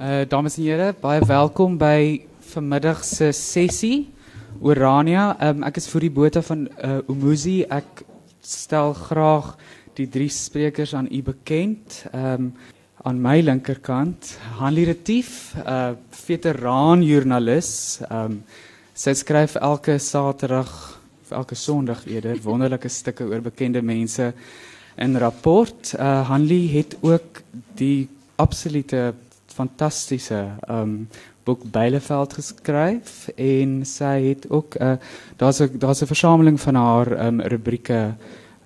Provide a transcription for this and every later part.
Uh dames en here, baie welkom by vanmiddag se sessie Orania. Um, ek is vir die bote van uh Umuzi. Ek stel graag die drie sprekers aan u bekend. Um aan my linkerkant, Hanlie Retief, uh, veteraan joernalis. Um sy skryf elke Saterdag of elke Sondag eerder wonderlike stukke oor bekende mense in rapport. Uh Hanlie het ook die absolute fantastiese um boek Beileveld geskryf en sy het ook 'n uh, daar's 'n daar's 'n versameling van haar um rubrieke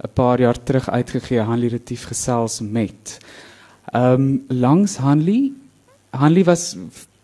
'n paar jaar terug uitgegee Hanlie Retief gesels met. Um langs Hanlie Hanlie was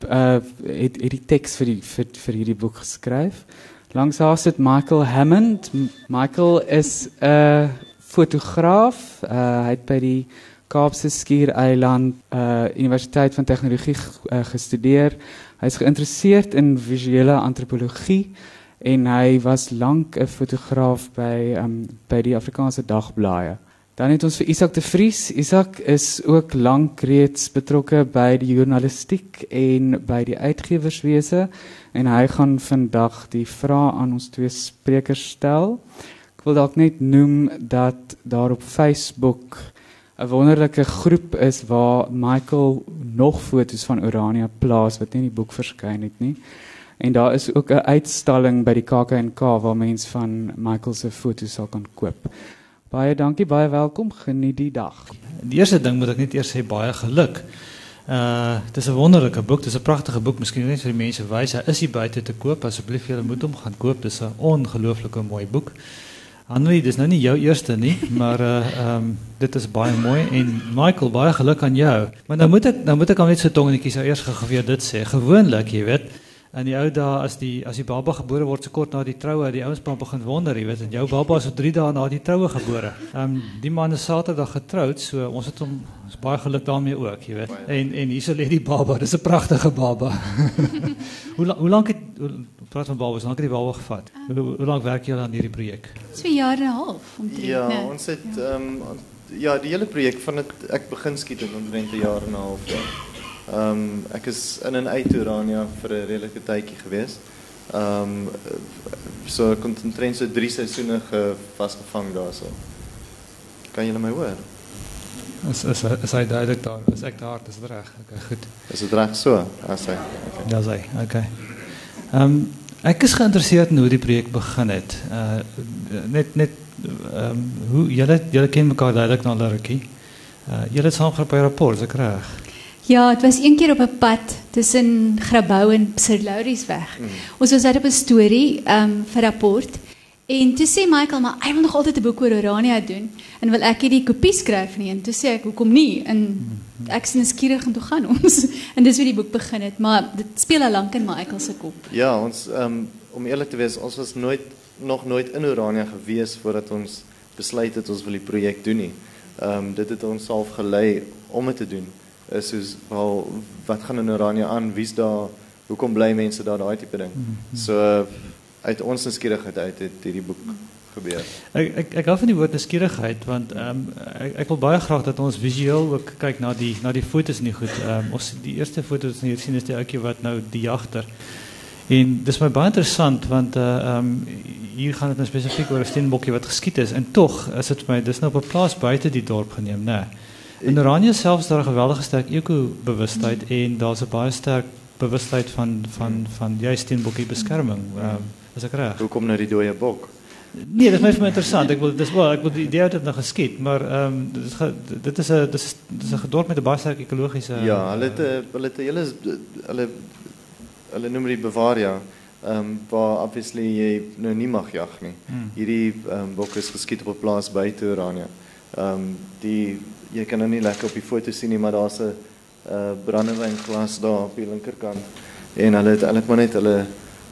uh het, het die teks vir die vir vir hierdie boek geskryf. Langs haar sit Michael Hammond. Michael is 'n uh, fotograaf. Uh hy het by die Kaapse Skiereiland uh Universiteit van Tegnologie uh, gestudeer. Hy's geïnteresseerd in visuele antropologie en hy was lank 'n fotograaf by um by die Afrikaanse dagblaaie. Dan het ons vir Isak de Vries. Isak is ook lank reeds betrokke by die journalistiek en by die uitgewerswese en hy gaan vandag die vrae aan ons twee sprekers stel. Ek wil dalk net noem dat daar op Facebook 'n wonderlike groep is waar Michael nog foto's van Orania plaas wat nie in die boek verskyn het nie. En daar is ook 'n uitstalling by die KAK&K waar mense van Michael se foto's sal kan koop. Baie dankie, baie welkom. Geniet die dag. Die eerste ding moet ek net eers sê baie geluk. Uh dis 'n wonderlike boek, dis 'n pragtige boek. Miskien net vir die mense wys, hy is hier buite te koop. Asseblief julle moet hom gaan koop. Dis 'n ongelooflike mooi boek. Hanlie, dis nou nie jou eerste nie, maar uh ehm um, dit is baie mooi en Michael, baie geluk aan jou. Maar nou moet ek nou moet ek al net so tongenetjies nou eers gou weer dit sê. Gewoonlik, jy weet, in die ou dae as die as die baba gebore word so kort na die troue, die ouens pa begin wonder, jy weet, en jou baba is so 3 dae na die troue gebore. Ehm um, die man is Saterdag getroud, so ons het hom ons baie geluk daarmee ook, jy weet. En en hier so lê die baba, dis 'n pragtige baba. hoe hoe lank het hoe, praat van babas, hoe lank het die baba gevat? Um, hoe, hoe lank werk julle aan hierdie projek? 2 jaar en 'n half omtrent. Ja, nee. ons het ehm um, ja, die hele projek van dit ek begin skiet het omtrent 'n jaar en 'n half. Ja. Ehm um, ek is in en uit Urania vir 'n redelike tydjie gewees. Ehm um, so kon omtrent so 3 seisoene vasgevang daarso. Kan julle my hoor? Is is is hy duidelik daar? Is ek daar? Is dit reg? Okay, goed. Is dit reg so? As hy. Okay. Ja, sy. Okay. Ehm um, ek is geïnteresseerd in hoe die projek begin het. Uh net net ehm um, hoe julle julle ken mekaar duidelik na Larrykie. Uh julle het saam gepraat by rapport, ek reg? Ja, het was een keer op 'n pad tussen Grabouw en Sir Lauriesweg. Mm. Ons was uit op 'n storie ehm um, vir rapport. En toe sê Michael, maar hy wil nog altyd 'n boek oor Orania doen en wil ek hierdie kopie skryf nie. En toe sê ek, hoekom nie? En ek is nuuskierig en toe gaan ons. en dis hoe die boek begin het, maar dit speel al lank in Michael se kop. Ja, ons um, om eerlik te wees, ons was nooit nog nooit in Orania gewees voordat ons besluit het ons wil die projek doen nie. Ehm um, dit het ons self gelei om dit te doen. Is soos wel wat gaan in Orania aan? Wie's daar? Hoekom bly mense daar daai tipe ding? So uit ons nuuskierigheid uit het hierdie boek gebeur. Ek ek ek hou van die woord nuuskierigheid want ehm um, ek ek wil baie graag dat ons visueel ook kyk na die na die fotos en die goed. Ehm um, ons die eerste foto's wat hier sien is die ouetjie wat nou die jagter. En dis my baie interessant want uh ehm um, hier gaan dit nou spesifiek oor 'n steenbokkie wat geskiet is en tog is dit vir my dis nou op 'n plaas buite die dorp geneem, né? Nee. In Oranje selfs daar 'n geweldige sterk eko-bewustheid en daar's 'n baie sterk bewustheid van van van jy steenbokkie beskerming. Ehm um, is ek reg? Hoekom nou die dooie bok? Nee, dit is vir my interessant. Ek wil dis wel, ek wil die idee dit nou geskiet, maar ehm um, dit is dit is 'n dis dis 'n dorp met 'n baie sterk ekologiese Ja, hulle het 'n hulle het 'n hele hulle hulle noem dit Bavaria. Ehm um, waar obviously jy nou nie mag jag nie. Hmm. Hierdie ehm um, bok is geskiet op 'n plaas buite Orania. Ehm um, die jy kan nou nie lekker op die foto sien nie, maar daar's 'n uh, brandewynglas daar op die linkerkant. En hulle het eintlik maar net hulle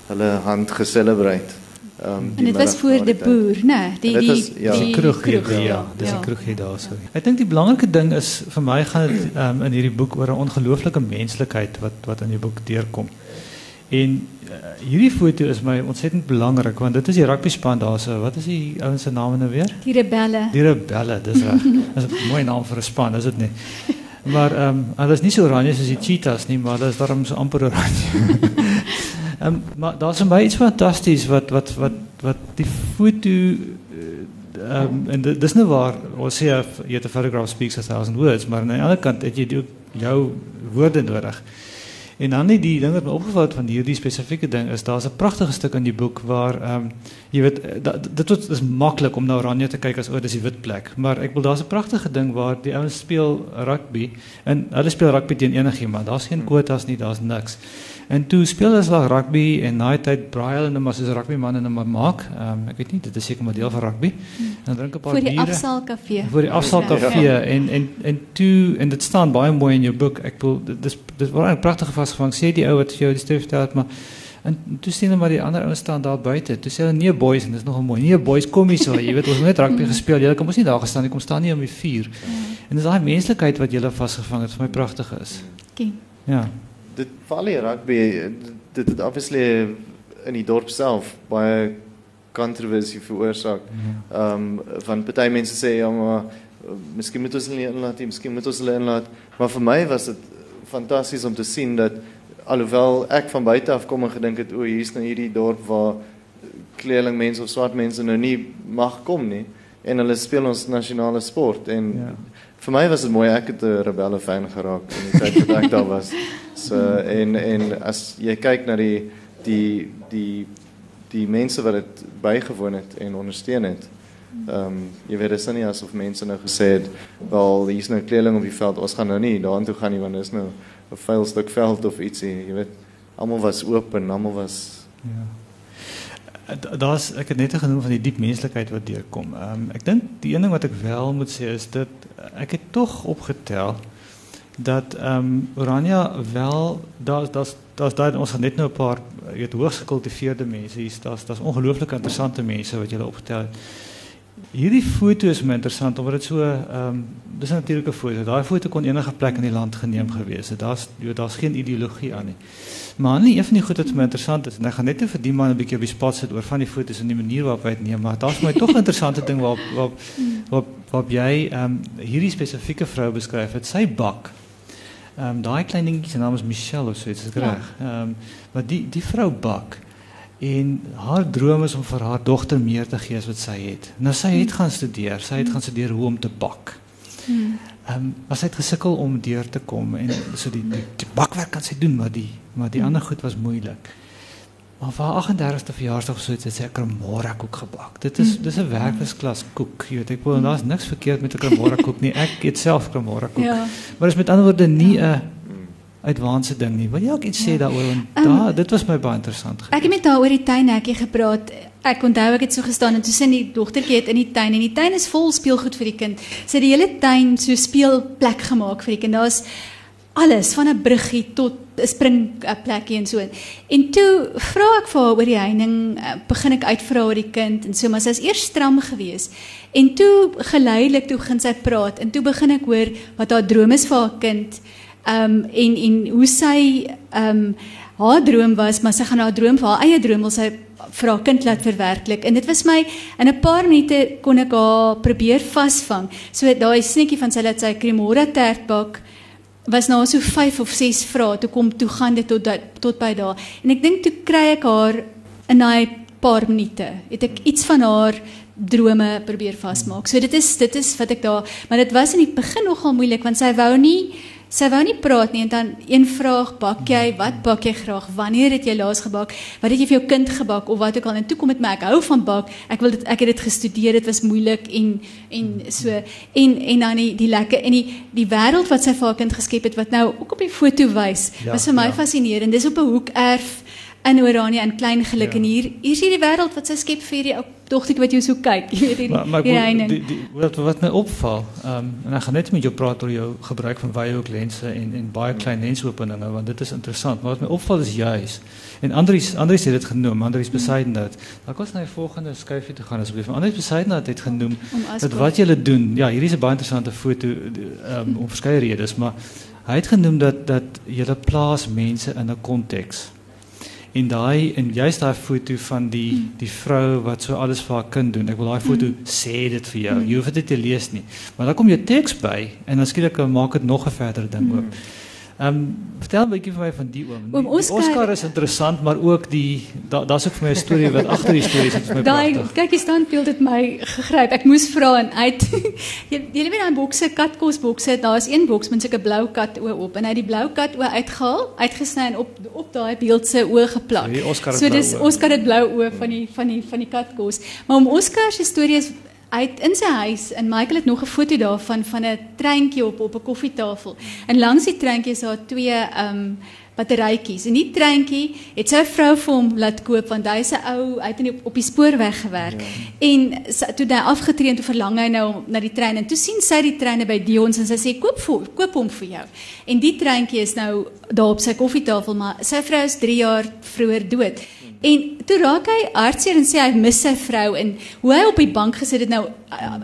hulle hand geselebreit. Ehm um, En dit was voor de boer, né? Nee, die die is, ja, die kroeg, kroeg, kroeg ja, dis ja. kroeg hier daar so. Ek dink die belangrike ding is vir my gaan dit um, in hierdie boek oor 'n ongelooflike menslikheid wat wat in die boek deurkom. En uh, hierdie foto is my ontsettend belangrik want dit is die rugby span daar so. Wat is die ouens se name nou weer? Die Rebelle. Die Rebelle, dis reg. Dis 'n mooi naam vir 'n span, is dit nie? Maar ehm um, hulle is nie so oranje soos die cheetahs nie, maar hulle is daarom so amper oranje. Um, maar daar's vir my iets fantasties wat wat wat wat die foto um, en dis nou waar ons sê jy het 'n photograph speaks a thousand words, maar aan die ander kant het jy ook jou woorde nodig. En dan die, die ding wat my opgeval het van hierdie spesifieke ding is daar's 'n pragtige stuk in die boek waar ehm um, jy weet dat, dit is, is maklik om na Oranje te kyk as o, dis die wit plek, maar ek wil daar's 'n pragtige ding waar die ouens speel rugby en hulle speel rugby teen enigiemand. Daar's geen kwotas nie, daar's niks. En toe speel hulle slag rugby en na die tyd braai hulle net maar soos rugby manne net maar maak. Ehm um, ek weet nie, dit is seker maar deel van rugby. En dan drink 'n paar biere. Vir die afsaalkafee. Vir die afsaalkafee ja. en en en toe en dit staan baie mooi in jou boek. Ek wil dis dis was 'n pragtige vasgevang. Sê die ou wat vir jou die storie vertel het, maar en toe sien hulle maar die ander ouens staan daar buite. Toe sê hulle nee boys en dis nogal mooi. Nee boys, kom hier so. Jy weet ons het net rugby gespeel. Julle kom ons nie daar gestaan nie. Kom staan nie om die vuur. En dis daai menslikheid wat julle vasgevang het vir my pragtig is. Okay. Ja. Dit val hier rugby dit het obviously in die dorp self baie kontroversie veroorsaak. Ehm um, van party mense sê ja maar miskien moet ons hulle inlaat, miskien moet ons hulle inlaat, maar vir my was dit fantasties om te sien dat alhoewel ek van buite af kom en gedink het o, hier's nou hierdie dorp waar kleerling mense of swart mense nou nie mag kom nie en hulle speel ons nasionale sport en ja. vir my was dit mooi ek het 'n rebelle fan geraak in die tyd wat ek daar was. So en en as jy kyk na die die die die mense wat dit bygewoon het en ondersteun het. Ehm um, jy weet dit is nie asof mense nou gesê het wel hier's nou kleerling op die veld ons gaan nou nie daartoe gaan nie want dit is nou 'n vuil stuk veld of ietsie jy weet almal was oop en almal was ja daar's ek het net genoem van die diep menslikheid wat deurkom. Ehm um, ek dink die een ding wat ek wel moet sê is dat ek het tog opgetel dat ehm um, Orania wel daar's daar's daar's daar ons het net nou 'n paar jy weet hoogs gekultiveerde mense hier daar's daar's ongelooflik interessante mense wat jy opgetel het. Hierdie foto is my interessant omdat dit so ehm um, dis natuurlik 'n foto. Daai foto kon enige plek in die land geneem gewees het. Daar's daar's geen ideologie aan nie. Maar nie een van die goed wat my interessant is en ek gaan net vir die man 'n bietjie op die spot sit oor van die foto's en die manier waarop hy dit neem, maar daar's my tog 'n interessante ding waarop waarop waarop waarop jy ehm um, hierdie spesifieke vrou beskryf het. Sy bak. Ehm um, daai klein dingetjie se naam is Michelle of so iets, is reg. Ehm ja. um, maar die die vrou bak en haar droom is om vir haar dogter meer te gee as wat sy het. Nou sy het gaan studeer, sy het gaan studeer hoe om te bak. Hmm. Ehm um, maar sy het gesukkel om deur te kom en so die, die, die bakwerk kan sy doen, maar die maar die ander goed was moeilik. Maar vir haar 38ste verjaarsdag so het sy 'n kremora koek gebak. Dit is dis 'n werkersklas koek. Jy weet ek wil daar's niks verkeerd met 'n kremora koek nie. Ek eet self kremora koek. Ja. Maar dit is met ander woorde nie 'n advanced ding nie. Wil jy ook iets sê ja. daaroor? Want um, daar dit was my baie interessant. Geweest. Ek het met haar oor die tuinhekkie gepraat. Ek onthou ek het so gestaan en toe sien die dogtertjie het in die tuin en die tuin is vol speelgoed vir die kind. Sy het die hele tuin so speelplek gemaak vir die kind. Daar's alles van 'n bruggie tot 'n springplekkie en so. En toe vra ek vir haar oor die heining, eh, begin ek uitvra oor die kind en so, maar sy is eers stram geweest. En toe geleidelik toe begin sy praat en toe begin ek hoor wat haar droom is vir haar kind. Ehm um, en en hoe sy ehm um, haar droom was, maar sy gaan haar droom vir haar eie droom wil sy vir haar kind laat verwerklik. En dit was my in 'n paar minute kon ek haar probeer vasvang. So daai sneetjie van sy laat sy kremora tert bak was nou so 5 of 6 vrae toe kom toe gaan dit tot tot by daar en ek dink toe kry ek haar in daai paar minute het ek iets van haar drome probeer vasmaak so dit is dit is wat ek daar maar dit was in die begin nogal moeilik want sy wou nie Sy wou nie praat nie en dan een vraag bak jy, wat bak jy graag? Wanneer het jy laas gebak? Wat het jy vir jou kind gebak of wat ook al? En toe kom dit my ek hou van bak. Ek wil dit ek het dit gestudeer. Dit was moeilik en en so en en dan die die lekker en die die wêreld wat sy vir haar kind geskep het wat nou ook op die foto wys, ja, was vir my ja. fascinerend. Dis op 'n hoek erf in Oranje in klein geluk ja. en hier hier is hierdie wêreld wat sy skep vir hierdie ou dogtertjie wat jy so kyk. Jy weet hierdie maar, maar die, die, wat wat my opval um, en ek gaan net met jou praat oor jou gebruik van wyehoek lense en en baie klein lensopeninge want dit is interessant maar wat my opval is juis en Andries Andries het dit genoem Andries besyden dat dan kos na die volgende skuifie toe gaan asseblief. Andries besyden dat het genoem dat wat julle doen ja hierdie is 'n baie interessante foto um, om verskeie redes maar hy het genoem dat dat julle plaas mense in 'n konteks En daai en juist daai foto van die mm. die vrou wat so alles vir haar kind doen. Ek wil daai foto mm. sê dit vir jou. Mm. Jy hoef dit te lees nie. Maar dan kom jy teks by en dan skielik maak dit nog 'n verder ding oop. Ehm um, vertel 'n bietjie vir my van die oom. Oom Oscar, Oscar is interessant, maar ook die daar's da ook vir my 'n storie wat agter die storie sit vir my. Daai kyk die standbeeld het my gegryp. Ek moes vra en uit jy jy weet daai bokse katkos bokse, daar's een boks met 'n blou kat oë op en hy het die blou kat oë uitgehaal, uitgesny en op op daai beeld se oë geplak. So, so dis Oscar het blou oë van die van die van die katkos. Maar om Oscar se storie is Hy het in sy huis en Michael het nog 'n foto daarvan van 'n treintjie op op 'n koffietafel. En langs die treintjie is daar twee ehm um, batterytjies. En die treintjie het sy vrou vir hom laat koop want hy's 'n ou, hy het in op, op die spoorweg gewerk. Ja. En toe hy afgetree toe verlang hy nou na die trein en toe sien sy die treine by Dion's en sy sê koop vir koop hom vir jou. En die treintjie is nou daar op sy koffietafel, maar sy vrou is 3 jaar vroeër dood. En toe raak hy hartseer en sê hy mis sy vrou en hoe hy op die bank gesit het nou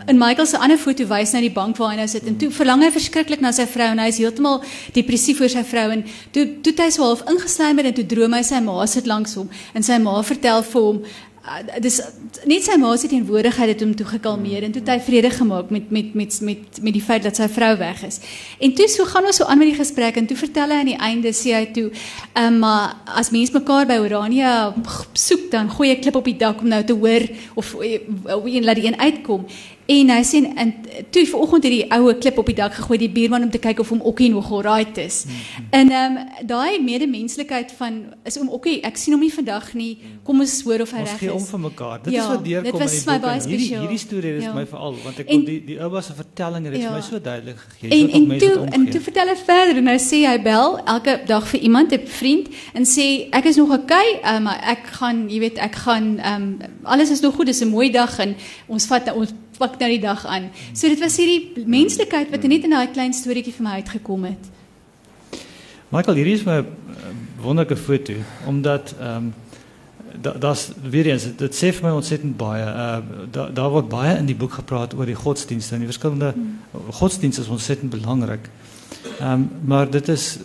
in Michael se ander foto wys na die bank waar hy nou sit en toe verlang hy verskriklik na sy vrou en hy is heeltemal depressief oor sy vrou en toe toe hy so half ingesluim het en toe droom hy sy ma sit langs hom en sy ma vertel vir hom uh, dis net sy ma se teenwoordigheid het hom toe gekalmeer en toe het hy vrede gemaak met met met met met die feit dat sy vrou weg is. En toe so gaan ons so aan met die gesprek en toe vertel hy aan die einde sê hy toe, um, maar as mense mekaar by Orania soek dan gooi 'n klip op die dak om nou te hoor of of een laat die een uitkom. En hy sê en toe vanoggend het die oue klip op die dak gegooi die buurman om te kyk of hom Okkie nog alright is. Mm -hmm. En ehm um, daai medemenslikheid van is om Okkie, ek sien hom nie vandag nie. Kom ons hoor of hy reg is. Ons gee om vir mekaar. Dit ja, is wat deurkom in die boek. Hierdie hierdie storie is ja. my veral want ek wil die die ouma se vertelling het ja. vir my so duidelik gegee. En en toe en toe vertel hy verder en hy sê hy bel elke dag vir iemand, 'n vriend en sê ek is nog okay, um, maar ek gaan, jy weet, ek gaan ehm um, alles is nog goed, dis 'n mooi dag en ons vat ons pak nou die dag aan. So dit was hierdie menslikheid wat net in daai klein storieetjie vir my uitgekom het. Michael, hier is my eh, wonderlike foto omdat ehm um, daar's weer eens dit sê vir my ontsettend baie. Uh daar daar word baie in die boek gepraat oor die godsdienste en die verskillende hmm. godsdienste is ontsettend belangrik. Ehm um, maar dit is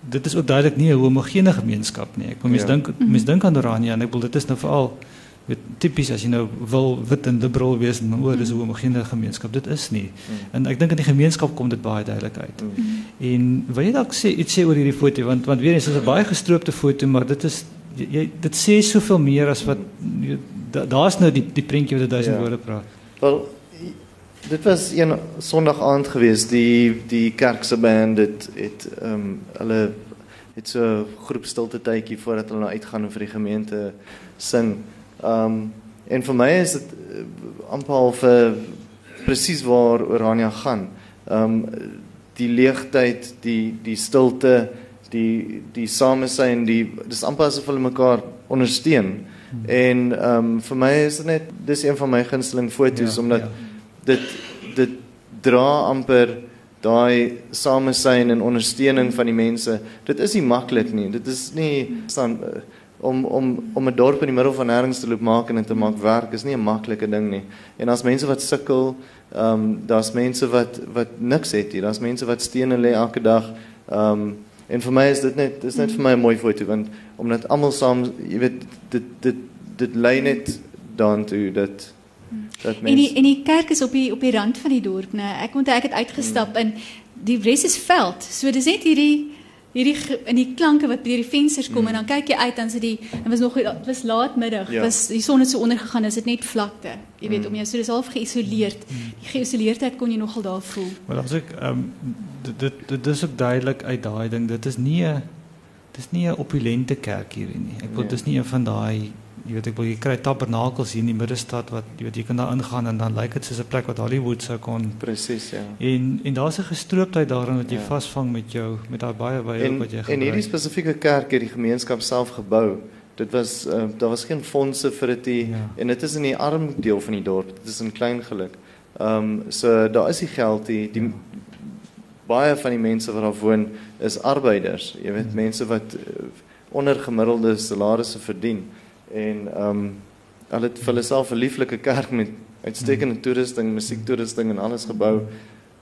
dit is ook duidelik nie 'n homogene gemeenskap nie. Ek wil mense ja. dink mense dink aan Oranje en ek wil dit is nou veral weet tipies as jy nou wil wit en liberal wees en oor dis 'n homogene gemeenskap dit is nie. Mm. en ek dink in die gemeenskap kom dit baie duidelik uit. Mm. en wil jy dalk sê iets sê oor hierdie foto? Want want weer eens is 'n baie gestroopte foto maar dit is jy dit sê soveel meer as wat daar's nou die die prentjie wat duisend ja. woorde praat. Wel dit was een sonderdag aand geweest die die kerk se band het het ehm um, hulle het so 'n groep stilte tydjie voordat hulle nou uitgaan vir die gemeente sing Ehm um, en vir my is dit uh, amper half uh, presies waar Orania gaan. Ehm um, die leegtyd, die die stilte, die die samesyn, die dis amper asof hulle mekaar ondersteun. En ehm um, vir my is dit net dis een van my gunsteling foto's ja, omdat ja. dit dit dra amper daai samesyn en ondersteuning van die mense. Dit is nie maklik nie. Dit is nie staan uh, om om om 'n dorp in die middel van nêrens te loop maak en te maak werk is nie 'n maklike ding nie. En as mense wat sukkel, ehm um, daar's mense wat wat niks het hier. Daar's mense wat stene lê elke dag. Ehm um, en vir my is dit net dis net vir my 'n mooi foto want omdat almal saam, jy weet, dit dit dit lê net daartoe dat dat mense En die en die kerk is op die op die rand van die dorp, né? Ek moet ek het uitgestap hmm. en die res is veld. So dis net hierdie hierdie in die klanke wat deur die vensters kom mm. en dan kyk jy uit dan sit die dit was nog dit was laatmiddag ja. was die son het so onder gegaan is dit net vlakte jy weet mm. om jou so dis half geïsoleerd mm. die geïsoleerdheid kon jy nogal daar voel maar dan sê ek ehm um, dit dit dit is ook duidelik uit daai ding dit is nie 'n dis nie 'n opulente kerk hier nie ek wil nee. dis nie een van daai jy weet ek wil jy kry tabernakels hier in die middestad wat jy weet jy kan daar ingaan en dan lyk dit soos 'n plek wat Hollywood sou kon presies ja. En en daar's 'n gestrooptheid daarin wat jy ja. vasvang met jou met daai baie baie wat jy gebruik en hierdie spesifieke kerk het die gemeenskap self gebou. Dit was uh, daar was geen fondse vir dit ja. en dit is in die arm deel van die dorp. Dit is in klein geluk. Ehm um, so daar is die geld die die baie van die mense wat daar woon is arbeiders. Jy weet ja. mense wat uh, onder gemiddelde salarisse verdien en ehm um, hulle het vir hulle self 'n lieflike kerk met uitstekende toerusting, musiektoerusting en alles gebou.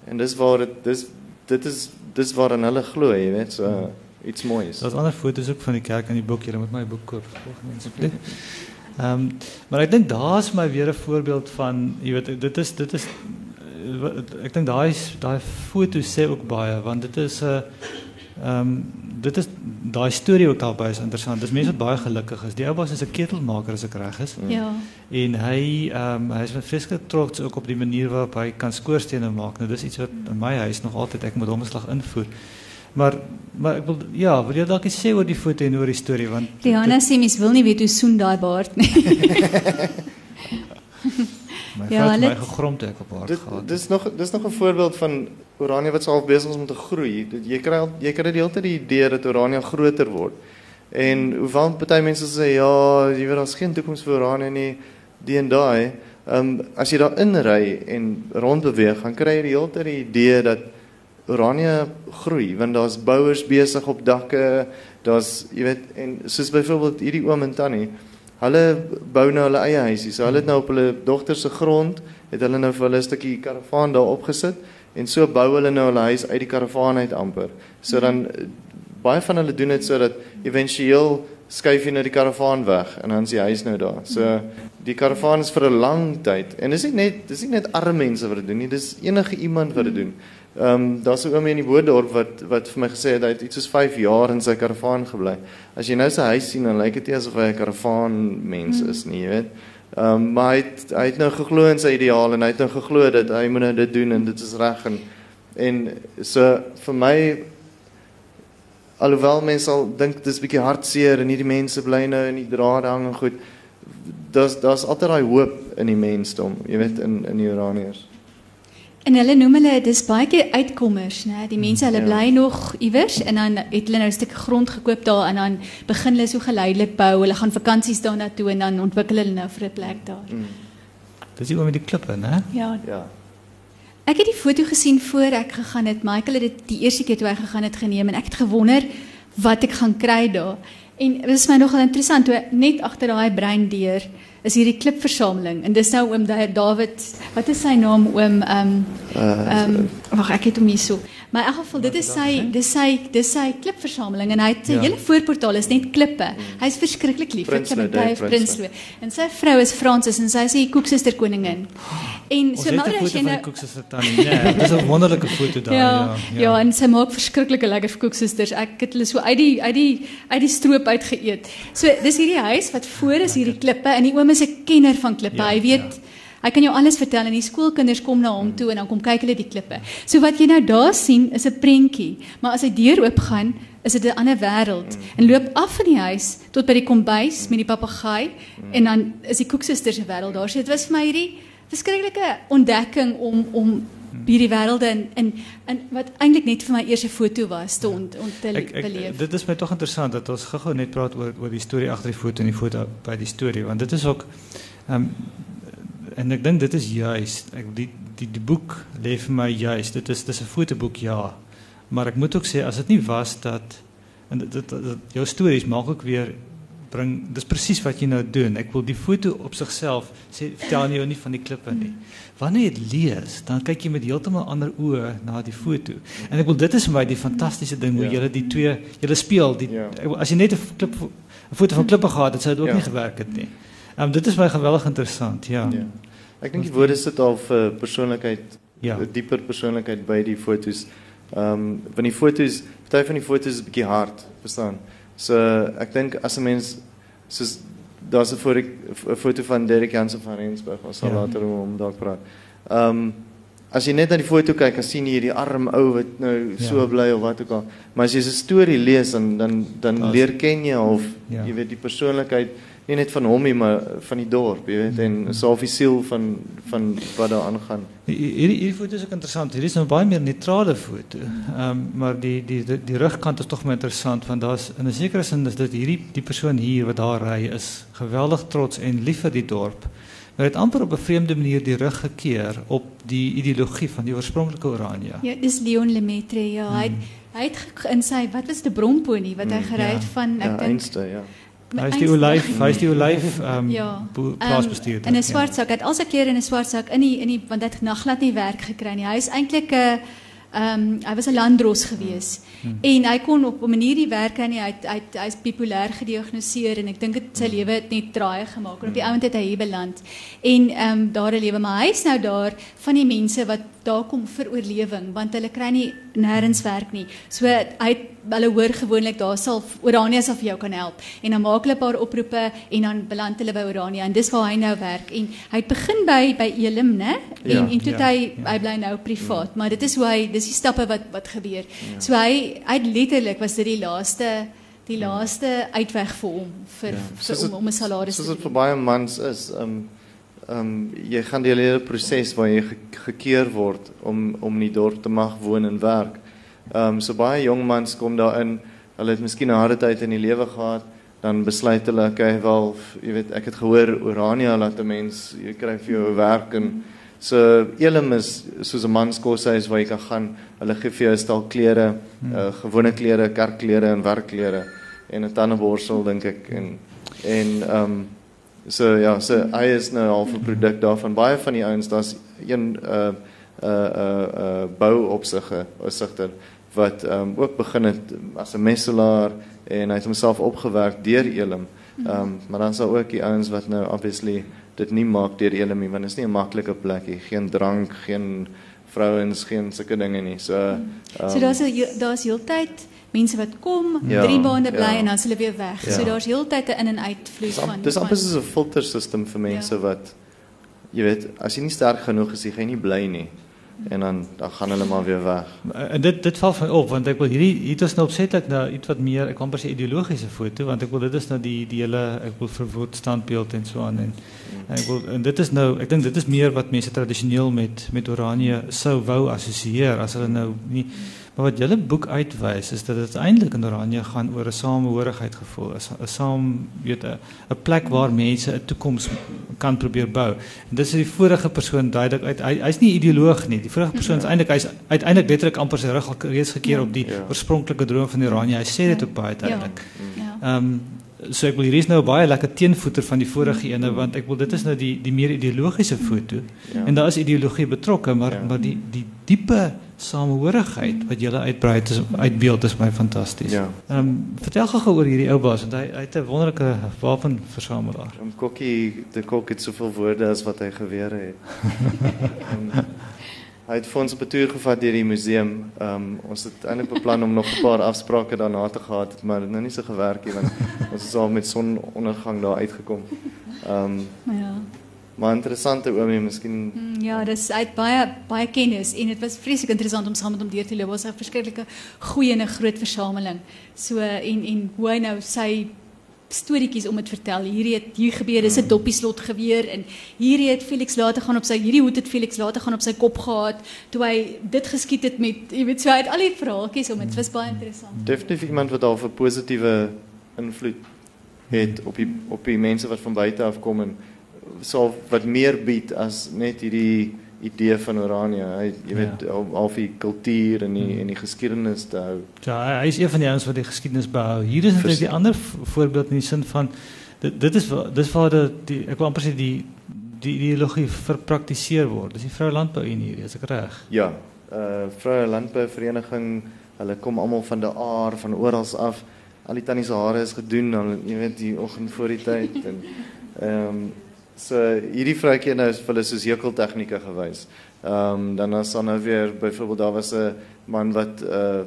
En dis waar dit dis dit is dis waar hulle glo, jy weet. So iets moois. Daar's ander foto's ook van die kerk in die boek. Jy moet my boek koop asseblief. Ehm um, maar ek dink daar's my weer 'n voorbeeld van jy weet dit is dit is eh, ek dink daai daai foto sê ook baie want dit is 'n uh, ehm um, dit is daai storie ook daarby is interessant. Dis mense wat baie gelukkig is. Die ou was 'n ketelmaker as ek reg is. Ja. En hy ehm um, hy is vreeslik trots ook op die manier waarop hy kan skoorstene maak. Nou dis iets wat in my huis nog altyd ek moet hom slag invoer. Maar maar ek wil ja, wil jy dalk iets sê oor die foto en oor die storie want Rihanna sê mens wil nie weet hoe soen daai baard nie. my Ja, vrou het my toe ek op haar Dit gehad. dis nog dis nog 'n voorbeeld van Oranje wat half besig is om te groei. Dit jy kry jy kry die hele tyd die idee dat Oranje groter word. En hoewel party mense sê ja, jy weet daar's geen toekoms vir Oranje nie, die en daai. Ehm um, as jy daar inry en rond beweeg, dan kry jy die hele tyd die idee dat Oranje groei want daar's bouers besig op dakke, daar's jy weet en soos byvoorbeeld hierdie oom en tannie Hulle bou nou hulle eie huisie. So hulle het nou op hulle dogter se grond het hulle nou vir hulle 'n stukkie karavaan daar opgesit en so bou hulle nou hulle huis uit die karavaan uit amper. So dan baie van hulle doen dit sodat éventueel skuif jy nou die karavaan weg en dan is die huis nou daar. So die karavaan is vir 'n lang tyd en dis nie net dis nie net arme mense wat dit doen nie, dis enige iemand wat dit doen. Ehm um, daar's 'n oomie in die Boerdorp wat wat vir my gesê het hy het iets soos 5 jaar in sy karavaan gebly. As jy nou sy huis sien dan lyk dit nie asof hy 'n karavaan mens is nie, jy weet. Ehm um, maar hy het, hy het nou geglo in sy ideaal en hy het nou geglo dat hy moet nou dit doen en dit is reg en en so vir my alhoewel mense al dink dis bietjie hartseer en hierdie mense bly nou in die drade hang en goed. Daar's daar's altyd daai hoop in die mensdom, jy weet in in die Iraniërs. En hulle noem hulle dis baie keer uitkommers, né? Die mense hulle Ja. bly nog iewers en dan het hulle nou 'n stuk grond gekoop daar en dan begin hulle so geleidelik bou. Hulle gaan vakansies daarna toe en dan ontwikkel hulle nou vir 'n plek daar. Mm, Dis die oom met die klippe, né? Ja. ja. Ek het die foto gesien voor ek gegaan het. Michael het dit die eerste keer toe hy gegaan het geneem en ek het gewonder wat ek gaan kry daar. En dit is my nogal interessant hoe net agter daai breindeur is hierdie klipversameling en dis nou oom Da- David, wat is sy naam oom ehm um, Uh, Ehm um, wag ek het hom so. Maar in elk geval dit is sy dis sy dis sy klipversameling en hy het sy Ja. hele voorportaal is net klippe. Hy's verskriklik lief vir Prinsloo, klippe. Dave Hy Prinsloo. Prinsloo. En sy vrou is Fransis en sy is die koeksuster koningin. En Ons so het as jy van nou die tannie. Nee, dis 'n wonderlike foto daar, ja, ja. ja, en sy maak verskriklike lekker koeksusters. Ek het hulle so uit die uit die uit die stroop uitgeëet. So dis hierdie huis wat voor is hierdie klippe en die oom is 'n kenner van klippe. Ja, hy weet Hy kan jou alles vertel en die skoolkinders kom na hom toe en dan kom kyk hulle die klippe. So wat jy nou daar sien is 'n prentjie, maar as hy deur oop gaan, is dit 'n ander wêreld. En loop af van die huis tot by die kombuis met die papegaai en dan is die koeksuster se wêreld daar. So dit was vir my hierdie verskriklike ontdekking om om hierdie wêrelde in in in wat eintlik net vir my eerste foto was te ont, ont te Ek, ek, beleef. dit is my tog interessant dat ons gou-gou net praat oor oor die storie agter die foto en die foto by die storie want dit is ook ehm um, en ek dink dit is juis ek die die die boek lê vir my juis dit is dis 'n fotoboek ja maar ek moet ook sê as dit nie was dat en dit, dit, dit jou stories maak ook weer bring dis presies wat jy nou doen ek wil die foto op sigself sê vertel jou nie van die klippe nie wanneer jy dit lees dan kyk jy met heeltemal ander oë na die foto en ek wil dit is vir my die fantastiese ding hoe Ja. julle die twee julle speel die Ja. as jy net 'n klip 'n foto van klippe gehad het sou dit ook Ja. nie gewerk het nie um, dit is my geweldig interessant ja Ja. Ek dink die woorde sit al vir persoonlikheid, Ja. dieper persoonlikheid by die fotos. Ehm um, van die fotos, party van die fotos is 'n bietjie hard, verstaan? So ek dink as 'n mens soos daar's 'n foto 'n foto van Derek Jansen van Rensburg, ons sal Ja. later om dalk praat. Ehm um, as jy net na die foto kyk, dan sien jy hierdie arm ou wat nou Ja. so bly of wat ook al. Maar as jy 'n storie lees dan dan dan leer ken jy of Ja. jy weet die persoonlikheid nie net van hom nie, maar van die dorp, jy weet, en so of die siel van van wat daar aangaan. Hierdie hierdie foto is ook interessant. Hierdie is 'n baie meer neutrale foto. Ehm um, maar die die die, die rugkant is tog my interessant want daar's in 'n sekere sin is dit hierdie die persoon hier wat daar ry is geweldig trots en lief vir die dorp. Maar het amper op 'n vreemde manier die rug gekeer op die ideologie van die oorspronklike Oranje. Ja, dis Leon Lemaitre. Ja, hy het, hy het in sy wat was die bromponie wat hy Mm, gery het ja. van Ja, ek dink einste, ja. Hy is die olyf, hy is die olyf ehm um, Ja. Ehm, plaasbestuurder. in 'n swart sak. Hy het al sy klere in 'n swart sak in die in die want hy het naglaat nie werk gekry nie. Hy is eintlik 'n Ehm um, hy was 'n landdros gewees. Hmm. En hy kon op 'n manier die werk aan hy hy hy's bipolêr gediagnoseer en ek dink dit sy lewe het net draai gemaak en op die ount het hy hier beland. En ehm um, daar 'n lewe maar hy's nou daar van die mense wat daar kom vir oorlewing want hulle kry nie nêrens werk nie. So hy hulle hoor gewoonlik daar sal Orania sal vir jou kan help en dan maak hulle 'n paar oproepe en dan beland hulle by Orania en dis waar hy nou werk en hy het begin by by Elim, né? En ja, en toe ja, hy ja. hy bly nou privaat, ja. maar dit is hoe hy dis die stappe wat wat gebeur. Ja. So hy hy letterlik was dit die laaste die ja. laaste uitweg vir hom vir, ja. vir om om 'n salaris te kry. Soos dit vir baie mans is, ehm um, jy gaan die hele proses waar jy ge gekeer word om om in die dorp te mag woon en werk. Ehm um, so baie jong mans kom daarin. Hulle het miskien 'n harde tyd in die lewe gehad, dan besluit hulle, okay, wel, jy weet, ek het gehoor Orania laat 'n mens jy kry vir jou werk en so Elim is soos 'n manskoshuis waar jy kan gaan. Hulle gee vir jou 'n stel klere, uh, gewone klere, kerkklere en werkklere en 'n tandeborsel dink ek en en ehm um, So ja, so hy is nou al 'n produk daarvan. Baie van die ouens, daar's een uh uh uh, uh bouopsigter, opsigter wat ehm um, ook begin het as 'n messelaar en hy het homself opgewerk deur Elim. Ehm um, maar dan sal ook die ouens wat nou obviously dit nie maak deur Elim nie, want dit is nie 'n maklike plek nie. Geen drank, geen vrouens, geen sulke dinge nie. So um, So daar's daar's heeltyd mense wat kom, ja, drie maande bly ja. en dan hulle weer weg. Ja. So daar's heeltyd 'n in en uitvloei van. Dis amper soos 'n filterstelsel vir mense ja. wat jy weet, as jy nie sterk genoeg is, jy gaan nie bly nie. En dan dan gaan hulle maar weer weg. En dit dit val van op want ek wil hierdie hier is nou opsetlik nou iets wat meer ek kan per se ideologiese foto want ek wil dit is nou die die hele ek wil verwoord standbeeld en so aan en, en ek wil en dit is nou ek dink dit is meer wat mense tradisioneel met met Oranje sou wou assosieer as hulle nou nie Maar wat julle boek uitwys is dat dit eintlik in Oranje gaan oor 'n samehorigheid gevoel, 'n saam weet 'n 'n plek waar mense 'n toekoms kan probeer bou. En dis is die vorige persoon duidelik uit hy hy's nie ideoloog nie. Die vorige persoon is eintlik hy's uiteindelik letterlik amper sy rug al reeds gekeer ja. op die ja. oorspronklike droom van Oranje. Hy sê dit ja. ook baie duidelik. Ja. Ehm um, so ek wil hier is nou baie lekker teenvoeter van die vorige ene want ek wil dit is nou die die meer ideologiese foto. Ja. En daar is ideologie betrokke, maar ja. maar die die diepe samehorigheid wat julle uitbrei is uitbeeld is my fantasties. Ja. Ehm um, vertel gou oor hierdie ou baas want hy hy het 'n wonderlike wapenversamelaar. Om kokkie de kok het soveel woorde as wat hy gewere het. um, hy het vir ons op 'n toer gevat deur die museum. Ehm um, ons het eintlik beplan om nog 'n paar afsprake daarna te gehad maar dit het nou nie so gewerk nie want ons is al met sonondergang daar uitgekom. Ehm um, ja. Maar interessante oomie, miskien. Mm, ja, dis uit baie baie kennis en dit was vreeslik interessant om saam met hom deur te loop. Was 'n verskriklike goeie en 'n groot versameling. So en en hoe hy nou sy storieetjies om dit vertel. Hierdie het hier gebeur, dis 'n doppieslot geweer en hierdie het Felix later gaan op sy hierdie hoed het Felix later gaan op sy kop gehad toe hy dit geskiet het met jy weet so uit al die vraagjies om dit was baie interessant. Definitief iemand wat al 'n positiewe invloed het op die op die mense wat van buite af kom en sal wat meer bied as net hierdie idee van Orania. Hy jy weet ja. al die kultuur en die hmm. en die geskiedenis te hou. Ja, hy is een van die ouens wat die geskiedenis behou. Hier is natuurlik die ander voorbeeld in die sin van dit dit is dis waar die, die ek wil amper sê die die ideologie verpraktiseer word. Dis die Vrou Landbou Unie, is ek reg? Ja. Uh Vrou Landbou Vereniging, hulle kom almal van die aar van oral af. Al die tannie se hare is gedoen, dan jy weet die oggend voor die tyd en ehm um, So hierdie vroutjie nou is vir hulle soos hekeltegnieke gewys. Ehm um, dan as dan nou weer byvoorbeeld daar was 'n man wat uh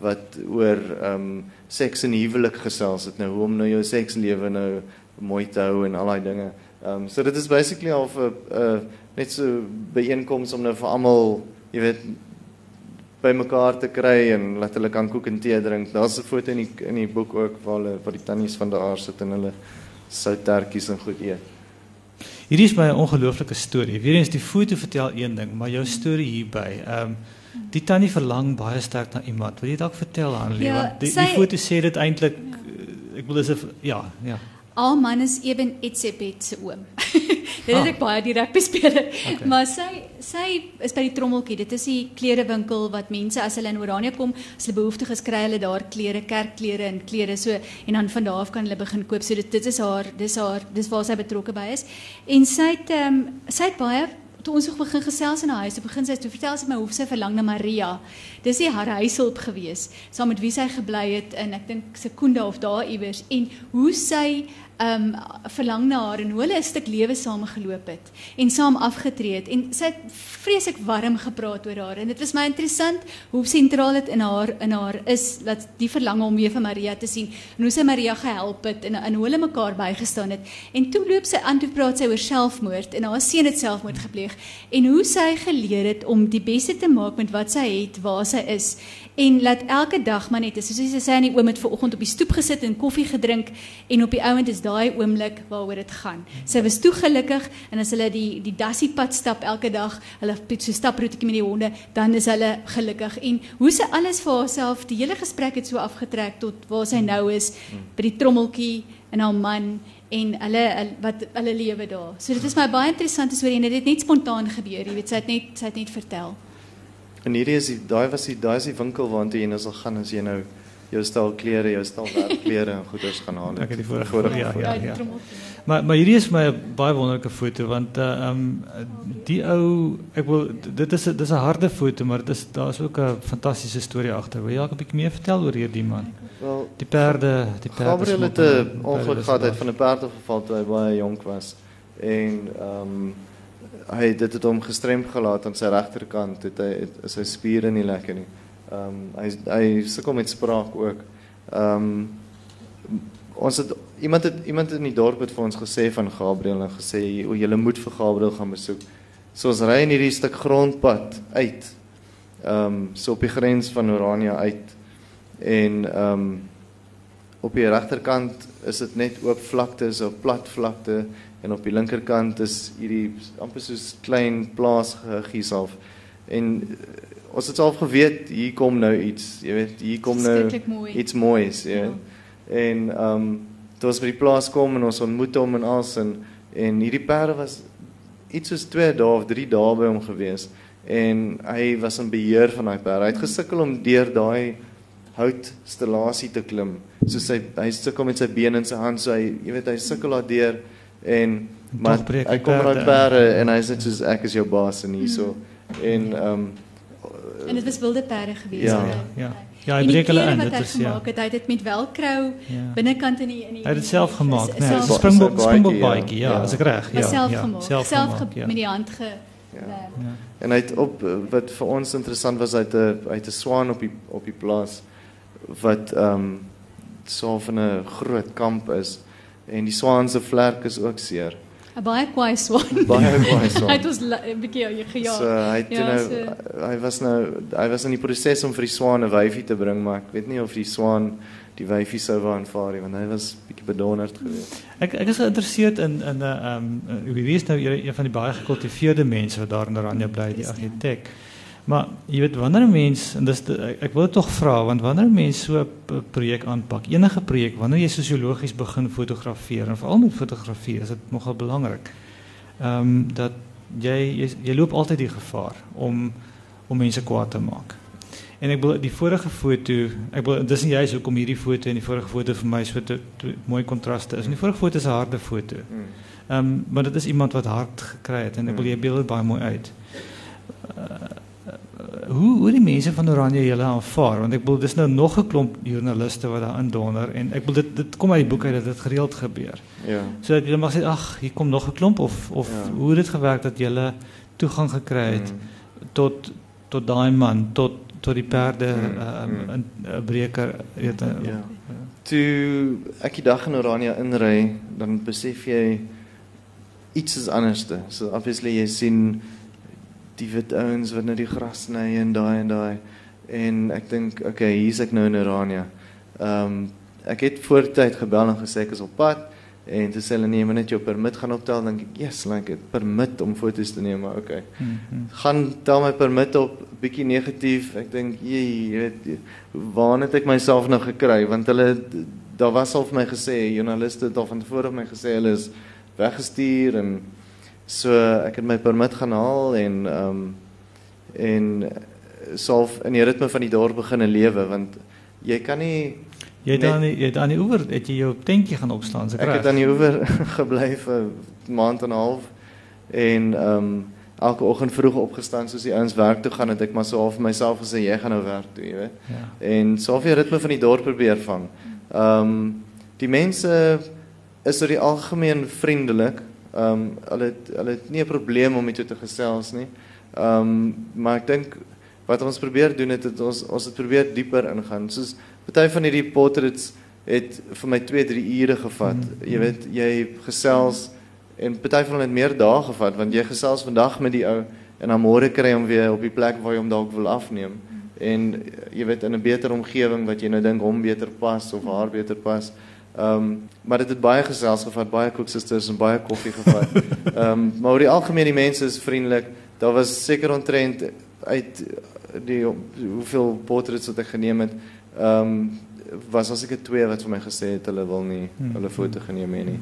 wat oor ehm um, seks en huwelik gesels het nou hoe om nou jou sekslewe nou mooi te hou en al daai dinge. Ehm um, so dit is basically al 'n net so byeenkoms om nou vir almal, jy weet by mekaar te kry en laat hulle kan kook en tee drink. Daar's 'n foto in die in die boek ook waar hulle waar die tannies van daar sit en hulle souttertjies en goed eet. Hierdie is my 'n ongelooflike storie. Weerens die foto vertel een ding, maar jou storie hierby. Ehm um, die tannie verlang baie sterk na iemand. Wil jy dalk vertel aan Leon? Ja, die, sy, die foto sê dit eintlik ja. ek wil dis ja, ja. Al man is Eben Etsebet se oom. Dit het ek baie direk bespeel. Okay. Maar sy sy is by die trommeltjie. Dit is die klerewinkel wat mense as hulle in Oranje kom, as hulle behoeftig is, kry hulle daar klere, kerkklere en klere so en dan van daar af kan hulle begin koop. So dit dit is haar, dis haar, dis waar sy betrokke by is. En sy het ehm um, sy het baie toe ons begin gesels in haar huis, toe begin sy toe vertel sy my hoe sy verlang na Maria. Dis nie haar huishulp gewees saam met wie sy gebly het in ek dink Sekunda of daar iewers. En hoe sy um verlang na haar en hoe hulle 'n stuk lewe saam geloop het en saam afgetree het. En sy het vreeslik warm gepraat oor haar. En dit was my interessant hoe sentraal dit in haar in haar is dat die verlange om weer vir Maria te sien en hoe sy Maria gehelp het en en hoe hulle mekaar bygestaan het. En toe loop sy aan toe praat sy oor selfmoord en haar seun het selfmoord gepleeg. En hoe sy geleer het om die beste te maak met wat sy het waar sy is en laat elke dag maar net soos sy sê aan die oom het ver oggend op die stoep gesit en koffie gedrink en op die ouend is daai oomblik waaroor dit gaan. Sy was toe gelukkig en as hulle die die dassie pad stap elke dag, hulle so staproetjie met die honde, dan is hulle gelukkig. En hoe sy alles vir haarself, die hele gesprek het so afgetrek tot waar sy nou is by die trommeltjie en haar man en hulle wat hulle lewe daar. So dit is my baie interessant is oor en dit het net spontaan gebeur, jy weet, sy het net sy het net vertel. En hierdie is die daai was die daai is die winkel waartoe jy nou sal gaan as jy nou jou stel klere, jou stel werkklere en goeders gaan haal. Ek het die vorige vorige ja, ja, ja. Maar maar hierdie is my baie wonderlike foto want uh um die ou ek wil dit is dis 'n harde foto maar dit is daar's ook 'n fantastiese storie agter. Wil jy dalk 'n bietjie meer vertel oor hierdie man? Wel, die perde, die perde. Gabriel het 'n ongeluk gehad uit van 'n perd geval toe hy baie jonk was. En um hy dit het hom gestremd gelaat aan sy regterkant. Het hy het, sy spiere nie lekker nie. Ehm um, hy hy sukkel met spraak ook. Ehm um, ons het iemand het iemand in die dorp het vir ons gesê van Gabriel en gesê o, jy moet vir Gabriel gaan besoek. So ons ry in hierdie stuk grondpad uit. Ehm um, so op die grens van Orania uit. En ehm um, op die regterkant is dit net oop vlakte, so plat vlakte en op die linkerkant is hierdie amper soos klein plaasgeggies af. En ons het al geweet hier kom nou iets, jy weet, hier kom nou mooi. iets moois, jy weet. Ja. En ehm um, toe ons by die plaas kom en ons ontmoet hom en alles en en hierdie perde was iets soos 2 dae of 3 dae by hom gewees en hy was in beheer van daai perde. Hy het gesukkel om deur daai houtstellasie te klim. So sy hy sukkel met sy bene en sy hand, so hy jy weet hy sukkel daardeur en maar hy kom uit perde en hy sê soos ek is jou baas en hierso mm. en ehm um, En dit was wilde perde geweest. Ja, ja. Ja, hy breek hulle in. Dit is ja. Het, hy het dit met velcro ja. binnekant in die in die Hy het dit self gemaak, né? Nee, springbok springbok baadjie, ja, as ek reg. Ja. Self gemaak. Self, self ja. met die hand ge ja. ja. En hy het op wat vir ons interessant was uit 'n uit 'n swaan op die op die plaas wat ehm um, so van 'n groot kamp is en die swaan se vlerk is ook seer. 'n baie kwaai swaan. Baie kwaai swaan. hy het ons 'n bietjie gejaag. So hy het ja, nou so. hy was nou hy was in die proses om vir die swaan 'n wyfie te bring, maar ek weet nie of die swaan die wyfie sou wou aanvaar nie, want hy was bietjie bedonderd geweest. Ek ek is geïnteresseerd in in 'n ehm um, wie is nou een van die baie gekultiveerde mense wat daar in Oranje bly, die argitek. Ja. Maar jy weet wanneer 'n mens en dis ek wil tog vra want wanneer 'n mens so 'n projek aanpak, enige projek, wanneer jy sosiologies begin fotografeer en veral met fotografie, is dit nogal belangrik. Ehm um, dat jy, jy jy loop altyd die gevaar om om mense kwaad te maak. En ek wil die vorige foto, ek wil dis nie juist hoekom hierdie foto en die vorige foto vir my so te, te, mooi kontraste is. En die vorige foto is 'n harde foto. Hmm. Ehm um, maar dit is iemand wat hard gekry het en ek wil hmm. jy beeld baie mooi uit. Uh, hoe hoe die mense van Oranje julle aanvaar want ek bedoel dis nou nog 'n klomp joernaliste wat daar indonder en ek bedoel dit dit kom uit die boek uit dat dit gereeld gebeur. Ja. So dat julle mag sê ag hier kom nog 'n klomp of of ja. hoe het dit gewerk dat julle toegang gekry het mm. tot tot daai man tot tot die perde mm. uh, um, mm. 'n uh, breker weet uh, ja. Toe ek die dag in Oranje inry dan besef jy iets is anderste. So obviously jy sien die wit ouens wat nou die gras sny en daai en daai en ek dink okay hier's ek nou in Orania. Ehm um, ek het voortyd gebel en gesê ek is op pad en toe sê hulle nee, maar net jou permit gaan optel dink ek yes, like it permit om foto's te neem, maar okay. Mm -hmm. Gaan tel my permit op bietjie negatief. Ek dink jy weet waar het ek myself nou gekry want hulle daar was al vir my gesê joernaliste het al van tevore vir my gesê hulle is weggestuur en So ek het my permit gaan haal en ehm um, en self in die ritme van die dorp begin lewe want jy kan nie jy het dan jy het aan die oewer het jy jou tentjie gaan opslaan seker ek het aan die oewer gebly vir 'n maand en 'n half en ehm um, elke oggend vroeg opgestaan soos die ouens werk toe gaan het ek maar so half myself gesê jy gaan nou werk toe, jy weet. Ja. En so half die ritme van die dorp probeer vang. Ehm um, die mense is oor die algemeen vriendelik. Ehm um, hulle het, hulle het nie 'n probleem om met jou te gesels nie. Ehm um, maar ek dink wat ons probeer doen het, het ons ons het probeer dieper ingaan. Soos party van hierdie portraits het vir my 2, 3 ure gevat. Mm. Jy weet, jy gesels en party van hulle het meer dae gevat want jy gesels vandag met die ou en dan môre kry hom weer op die plek waar jy hom dalk wil afneem. En jy weet in 'n beter omgewing wat jy nou dink hom beter pas of haar beter pas. Ehm um, maar dit het baie gesels gevat, baie koeksusters en baie koffie gevat. Ehm um, maar oor die algemeen die mense is vriendelik. Daar was seker ontrent uit die hoeveel portraits wat ek geneem het. Ehm um, was as ek twee wat vir my gesê het hulle wil nie Hmm. hulle foto geneem hê nie.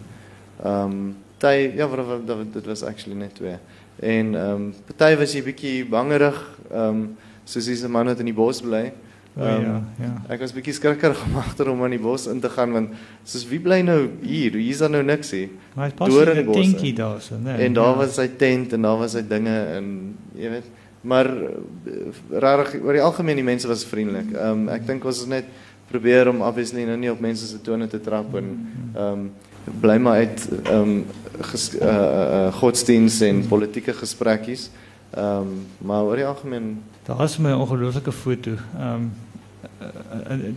Ehm um, party ja, wat, dit was actually net twee. En ehm um, party was jy bietjie bangerig, ehm um, soos 'n man wat in die bos bly. O, Ehm, ja, ja. Ek was bietjie skrikkerig om agter hom in die bos in te gaan want soos wie bly nou hier? Hier's daar nou niks hier. Maar hy's pas in 'n tentjie daar so, né? En daar ja. was sy tent en daar was sy dinge en jy weet, maar eh, regtig oor die algemeen die mense was vriendelik. Ehm um, ek dink ons is net probeer om obviously nou nie op mense se tone te trap en ehm um, bly maar uit ehm um, ges, uh, uh, godsdiens en politieke gesprekkies. Ehm um, maar oor die algemeen Daar is my ongelooflike foto. Ehm um,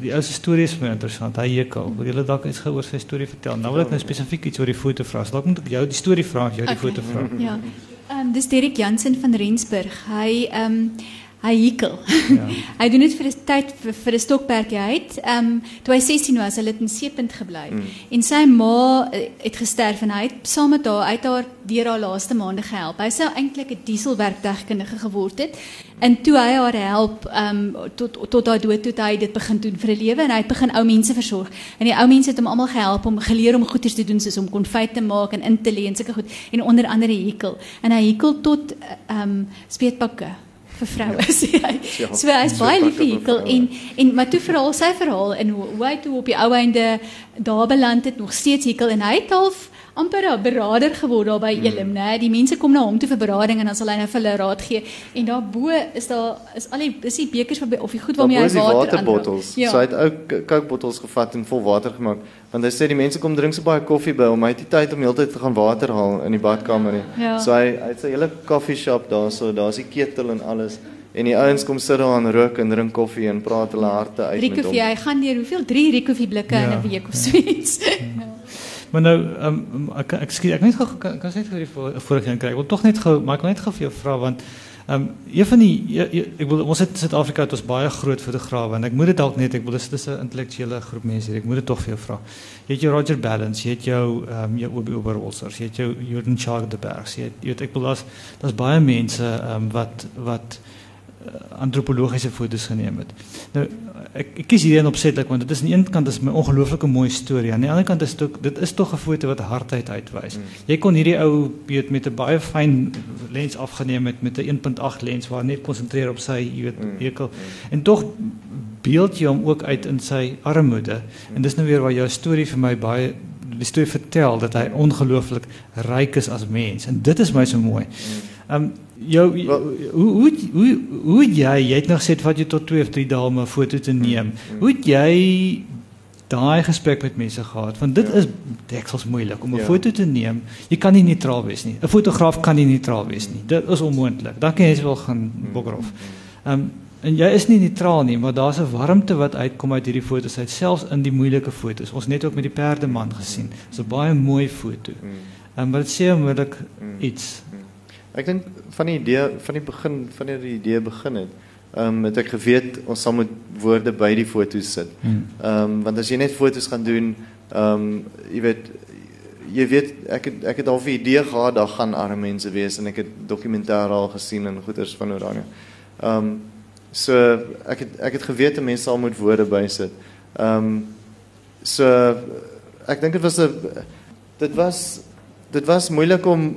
die ou se storie is my interessant. Hy hekel. Wil julle dalk iets gehoor sy storie vertel? Nou wil ek nou spesifiek iets oor die foto vra. Dalk moet ek jou die storie vra jy die Okay. foto vra. Ja. Ehm um, dis Derek Jansen van Rensburg. Hy ehm um, hy hekel. Ja. hy doen dit vir 'n tyd vir, vir 'n stokperdjie uit. Ehm um, toe hy 16 was, hulle het in Seepunt gebly. Mm. En sy ma eh, het gesterf en hy het saam met haar uit haar deur haar laaste maande gehelp. Hy sou eintlik 'n dieselwerktuigkundige geword het. En toe hy haar help ehm um, tot tot haar dood toe hy dit begin doen vir 'n lewe en hy het begin ou mense versorg. En die ou mense het hom almal gehelp om geleer om goeders te doen soos om konfyt te maak en in te lê en sulke goed en onder andere hekel. En hy hekel tot ehm um, speetpakke vir vroue sê hy. Ja, So hy's baie lief vir vroue. en en maar toe verhaal sy verhaal en hoe, hy toe op die ou einde daar beland het nog steeds hekel en hy het half amper 'n beraader geword daar by Elim, né? Die mense kom na hom toe vir berading en dan sal hy nou vir hulle raad gee. En daarbo is daar is al die is die bekers waarby of die goed waarmee hy water waterbottels. aanraak. So hy het ou k- Coke-bottels gevat en vol water gemaak. Want hy sê die mense kom drink so baie koffie by hom. Hy het nie tyd om heeltyd te gaan water haal in die badkamer nie. Ja. So hy hy het sy hele koffie shop daar, so daar's die ketel en alles. En die ouens kom sit daar en rook en drink koffie en praat hulle harte uit met hom. Rikoffie, hy gaan deur hoeveel 3 Rikoffie blikke in Ja. 'n week of so iets. Maar nou um, ek ek skiet ek net gou kan kan sê vir die voor- vorige een kry. Ek wil tog net gou maar ek wil net gou vir jou vra want ehm um, een van die jy, jy, ek wil ons het Suid-Afrika het ons baie groot fotograwe en ek moet dit dalk net ek wil dis dis 'n intellektuele groep mense hier. Ek moet dit tog vir jou vra. Jy het jou Roger Balance, jy het jou ehm um, jou Obi Oberholzer, jy het jou Jordan Charles de Berg. Jy het, jy weet ek wil daar's daar's baie mense ehm um, wat wat antropologiese foto's geneem het. Nou ek, ek kies hierdie een opsetlik want dit is aan die een kant is my ongelooflike mooi storie. Aan die ander kant is dit ook dit is tog 'n foto wat hardheid uitwys. Mm. Jy kon hierdie ou weet met 'n baie fyn lens afgeneem het met 'n 1.8 lens waar net konsentreer op sy jy weet Mm. en tog beeld jy hom ook uit in sy armoede. En dis nou weer waar jou storie vir my baie die storie vertel dat hy ongelooflik ryk is as mens en dit is my so mooi. Ehm um, jou Wel- hoe hoe hoe hoe jy jy het nog gesê wat jy tot 2 of 3 dae om 'n foto te neem. Mm. Hoe het jy daai gesprek met mense gehad? Want dit Ja. is deksels moeilik om 'n Ja. foto te neem. Jy kan nie neutraal wees nie. 'n Fotograaf kan nie neutraal wees nie. Dit is onmoontlik. Dan kan jy wel gaan bokkerof. Ehm um, en jy is nie neutraal nie, maar daar's 'n warmte wat uitkom uit hierdie foto's uit selfs in die moeilike foto's. Ons net ook met die perdeman gesien. Dis 'n baie mooi foto. Mm. Ehm um, maar dit sê onmiddellik Mm. iets. Ek dink van die idee van die begin wanneer die idee begin het, ehm um, het ek geweet ons sal moet woorde by die foto's sit. Hmm. Ehm um, want as jy net foto's gaan doen, ehm um, jy weet jy weet ek het ek het al 'n idee gehad daar gaan arme mense wees en ek het dokumentêr al gesien en goeters van Oranje. Ehm um, so ek het ek het geweet 'n mens sal moet woorde bysit. Ehm um, so ek dink dit was 'n dit was dit was moeilik om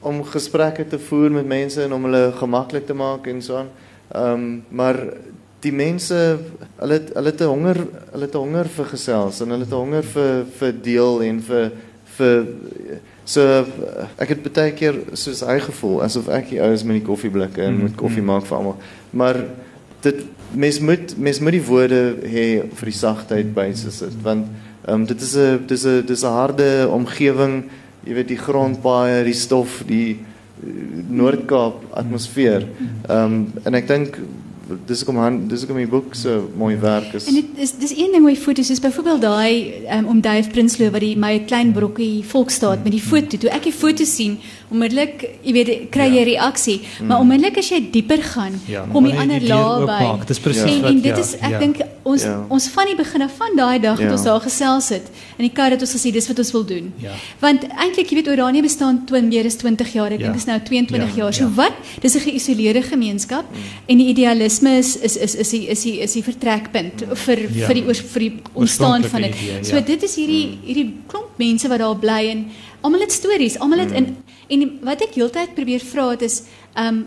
om gesprekke te voer met mense en om hulle gemaklik te maak en so aan. Ehm um, maar die mense hulle hulle 'n honger hulle 'n honger vir gesels en hulle 'n honger vir vir deel en vir vir So ek het baie keer soos hy gevoel asof ek die ouens met die koffieblikke en met koffie maak vir almal. Maar dit mens moet mens moet die woorde hê vir die sagtheid by dit want ehm um, dit is 'n dis 'n dis 'n harde omgewing. Jy weet die grondpaaie, die stof, die Noord-Kaap atmosfeer. Ehm um, en ek dink dis kom aan dis kom my boek so mooi werk is. En dit is dis een ding met foto's is byvoorbeeld daai um, om Dave Prinsloo wat die my klein brokkie volksstaat met die foto. Toe ek die foto sien, onmiddellik, jy weet, kry jy ja. reaksie, mm. maar onmiddellik as jy dieper gaan, ja, kom jy ander lae by. Dis presies en, wat en dit ja, is ek ja. dink ons ja. ons van die begin af van daai dag ja. het ons daar gesels het in die kar het ons gesê dis wat ons wil doen. Ja. Want eintlik jy weet Oranje bestaan 20 meer as 20 jaar. Ek ja. dink dit is nou 22 ja. jaar. So ja. wat? Dis 'n geïsoleerde gemeenskap mm. en die idealisme is is is is die is die is die vertrekpunt mm. vir ja. vir die oor, vir die ontstaan van dit. Ja. So dit is hierdie mm. hierdie klomp mense wat daar bly en almal het stories, almal het mm. in en wat ek heeltyd probeer vra het is ehm um,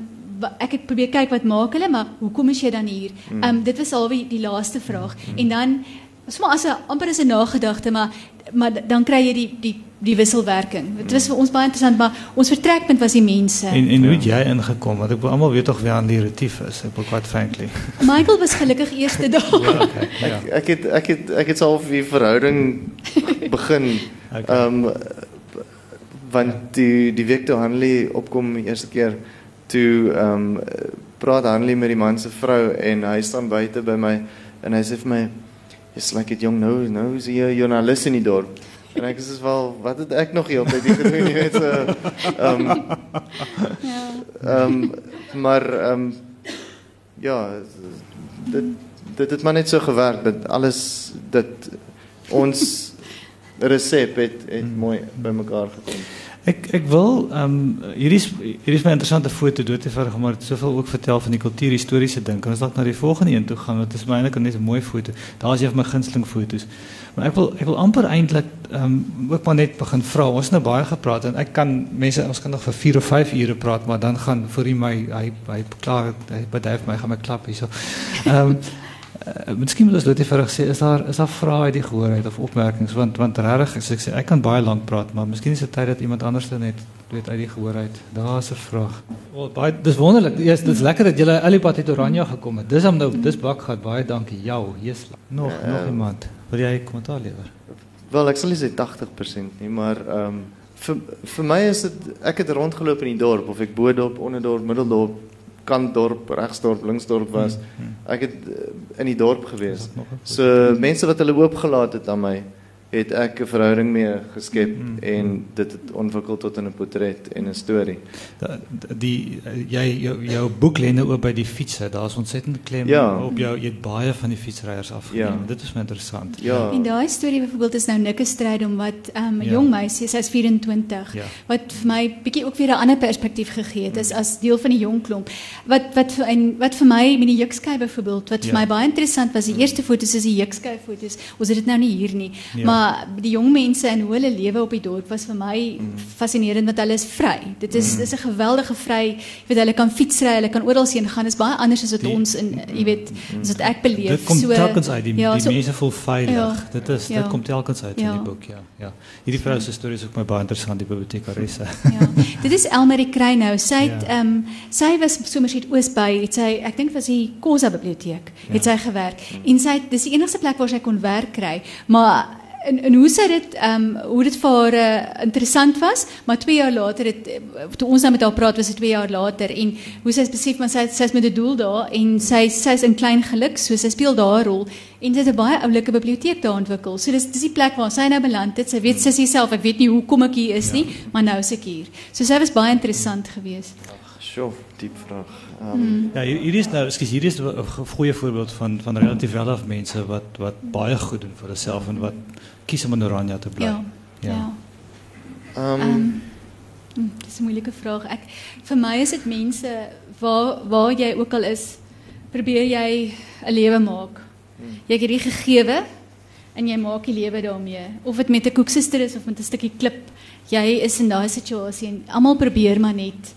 ek het probeer kyk wat maak hulle maar hoekom is jy dan hier? Ehm um, dit was al die, die laaste vraag mm. en dan sommer as 'n amper as 'n nagedagte maar maar dan kry jy die die die wisselwerking. Dit was vir ons baie interessant, maar ons vertrekpunt was die mense. En en hoe het jy ingekom? Want ek wil almal weet tog wie aan die retief is. Ek wil quite frankly. Michael was gelukkig eerste dag. ja, okay, ja. Ek ek het ek het ek het self die verhouding begin. Ehm okay. um, want die die week toe Hanley opkom die eerste keer toe ehm um, praat Hanley met die man se vrou en hy staan buite by my en hy sê vir my jy's like 'n jong nou nou is jy 'n joernalis in die dorp. En ek sê wel wat het ek nog hier op dit gedoen jy weet so ehm um, ja. Ehm um, maar ehm um, ja dit dit het maar net so gewerk dat alles dit ons resep het het mooi bymekaar gekom. Ek ek wil ehm um, hierdie is hierdie is my interessante foto dood eenvoudig maar dit soveel ook vertel van die kultuurhistoriese ding. Kan ons dalk na die volgende een toe gaan want dit is my eintlik net 'n mooi foto. Daar is een van my gunsteling foto's. Maar ek wil ek wil amper ehm um, ook maar net begin vra. Ons het nou baie gepraat en ek kan mense ons kan nog vir 4 of 5 ure praat maar dan gaan vir my hy hy klaar hy beduif my gaan my klap hierso. Ehm um, Uh, miskien moet ons dit vir sê is daar is daar vrae uit die gehoorheid of opmerkings want want regtig as ek sê ek kan baie lank praat maar miskien is dit tyd dat iemand anders dit net weet uit die gehoorheid daar's 'n vraag. Wel baie dis wonderlik. Ja, dis lekker dat julle Alipad het Oranje gekom het. Dis om nou dis bak gehad. Baie dankie. Jou, Jesus. Nog uh, nog iemand. Wil jy kommentaar lewer? Wel ek sal nie sê 80% nie, maar ehm um, vir vir my is dit ek het rondgeloop in die dorp of ek Boedorp, Onderdorp, Middeldorp Kantdorp, Regsdorp, Linksdorp was. Hmm. Ek het uh, in die dorp gewees. So mense wat hulle oopgelaat het aan my het ek 'n verhouding mee geskep mm, mm, en dit het ontwikkel tot 'n portret en 'n storie. Die jy jou, jou boek lê nou oop by die fietser. Daar's ontsettend klem ja. op jou jy het baie van die fietsryers afgeneem. Ja. Dit is interessant. Ja. En daai storie byvoorbeeld is nou nikke stryd om wat 'n um, ja. jong meisie, sy's 24, ja. wat vir my bietjie ook weer 'n ander perspektief gegee het, is mm. as deel van die jong klomp. Wat wat en wat vir my met die jukskei byvoorbeeld, wat ja. vir my baie interessant was, die eerste foto's is die jukskei foto's. Ons het dit nou nie hier nie. Ja. Maar maar die jong mense en hoe hulle lewe op die dorp was vir my mm. fascinerend want hulle is vry. Dit is mm. dis 'n geweldige vry. Jy weet hulle kan fietsry, hulle kan oral heen gaan. Dit is baie anders as wat die, ons in jy weet as wat ek beleef. Dit kom so, telkens uit die, ja, die so, mense voel veilig. Ja, dit is ja, dit kom telkens uit ja. in die boek, ja. Ja. Hierdie vrou se storie is ook my baie interessant die bibliotekaresse. ja. Dit is Elmarie Kruinhou. Sy het ja. ehm ja. um, sy was Somerset Oosby. Het sy ek dink was die Kosa biblioteek. Het ja. sy gewerk. Mm. En sy dis die enigste plek waar sy kon werk kry. Maar en en hoe sy dit ehm um, hoe dit vir haar uh, interessant was, maar 2 jaar later het toe ons met haar praat was dit 2 jaar later en hoe sy besef maar sy sy's met 'n doel daar en sy sy's in klein geluk, so sy speel daar 'n rol en sy het 'n baie oulike biblioteek daar ontwikkel. So dis dis die plek waar sy nou beland het. Sy weet sy self, ek weet nie hoe kom ek hier is nie, maar nou is ek hier. So sy was baie interessant geweest. Sjoe, diep vraag. Um, hmm. Ja, hier is nou, skus hier is 'n goeie voorbeeld van van relatief welaf mense wat wat baie goed doen vir hulself en wat kies om in Oranje te bly? Ja. Ja. Ehm um, um, Dis 'n moeilike vraag. Ek vir my is dit mense waar waar jy ook al is, probeer jy 'n lewe maak. Hmm. Jy het hierdie gegewe en jy maak die lewe daarmee. Of dit met 'n koeksuster is of met 'n stukkie klip. Jy is in daai situasie en almal probeer maar net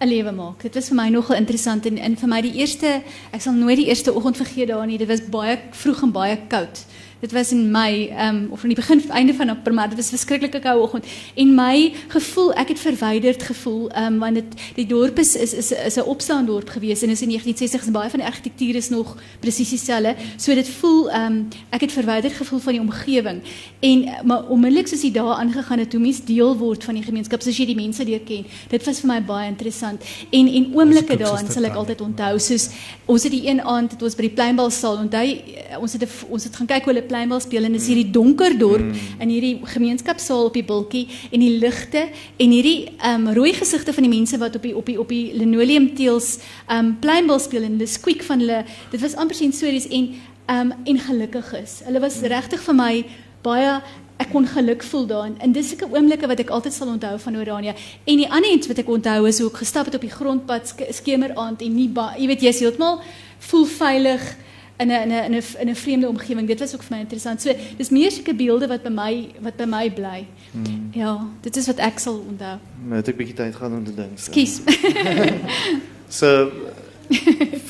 'n lewe maak. Dit was vir my nogal interessant en en vir my die eerste ek sal nooit die eerste oggend vergeet daar nie. Dit was baie vroeg en baie koud Dit was in Mei, um, of in die begin einde van April, maar dit was verskriklike koue oggend. En my gevoel, ek het verwyderd gevoel, um, want dit die dorp is is is, is 'n opstaandorp gewees en is in 1960s en baie van die argitektuur is nog presies dieselfde. So dit voel um, ek het verwyderd gevoel van die omgewing. En maar onmiddellik soos die dae aangegaan het, hoe mens deel word van die gemeenskap, soos jy die mense leer ken. Dit was vir my baie interessant. En en oomblikke daarin sal ek altyd onthou. Soos ons het die een aand het ons by die pleinbalsaal onthou ons het ons het gaan kyk hoe hulle pleinbal speel en dis hierdie donker dorp mm. in hierdie gemeenskapsaal op die bultjie en die ligte en hierdie um, rooi gesigte van die mense wat op die op die op die linoleum teels um pleinbal speel en die squeak van hulle dit was amper sensories en um en gelukkig is. Hulle was mm. regtig vir my baie ek kon geluk voel daarin. En dis sulke oomblikke wat ek altyd sal onthou van Orania. En die ander iets wat ek onthou is hoe ek gestap het op die grondpad skemeraand en nie jy weet jy's heeltemal voel veilig in 'n in 'n in 'n in 'n vreemde omgewing. Dit was ook vir my interessant. So, dis meer sulke beelde wat by my wat by my bly. Hmm. Ja, dit is wat ek sal onthou. Maar het ek bietjie tyd gehad om te dink. Skus. so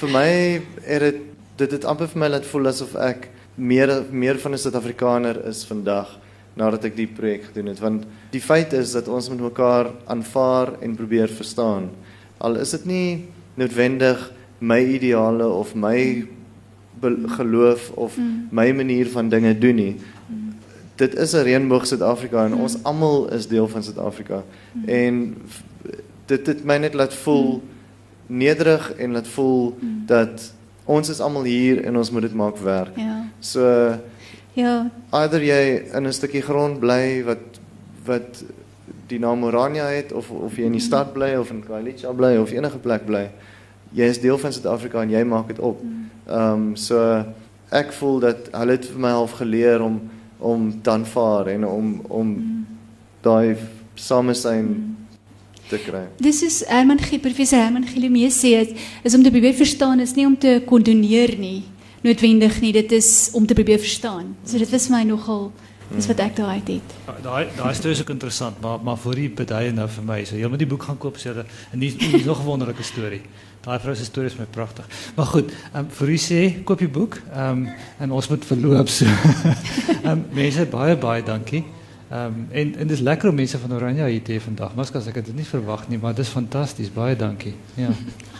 vir my het dit dit het amper vir my laat voel asof ek meer meer van 'n Suid-Afrikaner is vandag nadat ek die projek gedoen het want die feit is dat ons met mekaar aanvaar en probeer verstaan. Al is dit nie noodwendig my ideale of my geloof of mm. my manier van dinge doen nie. Mm. Dit is 'n reënboog Suid-Afrika en mm. ons almal is deel van Suid-Afrika. Mm. En dit het my net laat voel mm. nederig en laat voel mm. dat ons is almal hier en ons moet dit maak werk. Ja. So ja. Either jy in 'n stukkie grond bly wat wat die naam Orania het of of jy in die mm. stad bly of in Khayelitsha bly of enige plek bly. Jy is deel van Suid-Afrika en jy maak dit op. Ehm um, so ek voel dat hulle het vir my half geleer om om dan vaar en om om daai samesyn te kry. Dis is Herman Giel, professor Herman Giel sê het, is om te probeer verstaan is nie om te kondoneer nie, noodwendig nie, dit is om te probeer verstaan. So dit was my nogal dis wat ek daai het. het. Daai daai storie is ook interessant, maar maar vir die beduie nou vir my, so jy moet die boek gaan koop sê en dis nog 'n wonderlike storie. Daai vrou se storie is my pragtig. Maar goed, ehm um, vir u sê koop die boek. Ehm um, en ons moet verloop so. Ehm um, mense baie baie dankie. Ehm um, en en dis lekker om mense van Oranje hier te hê vandag. Maskas ek het dit nie verwag nie, maar dis fantasties. Baie dankie. Ja.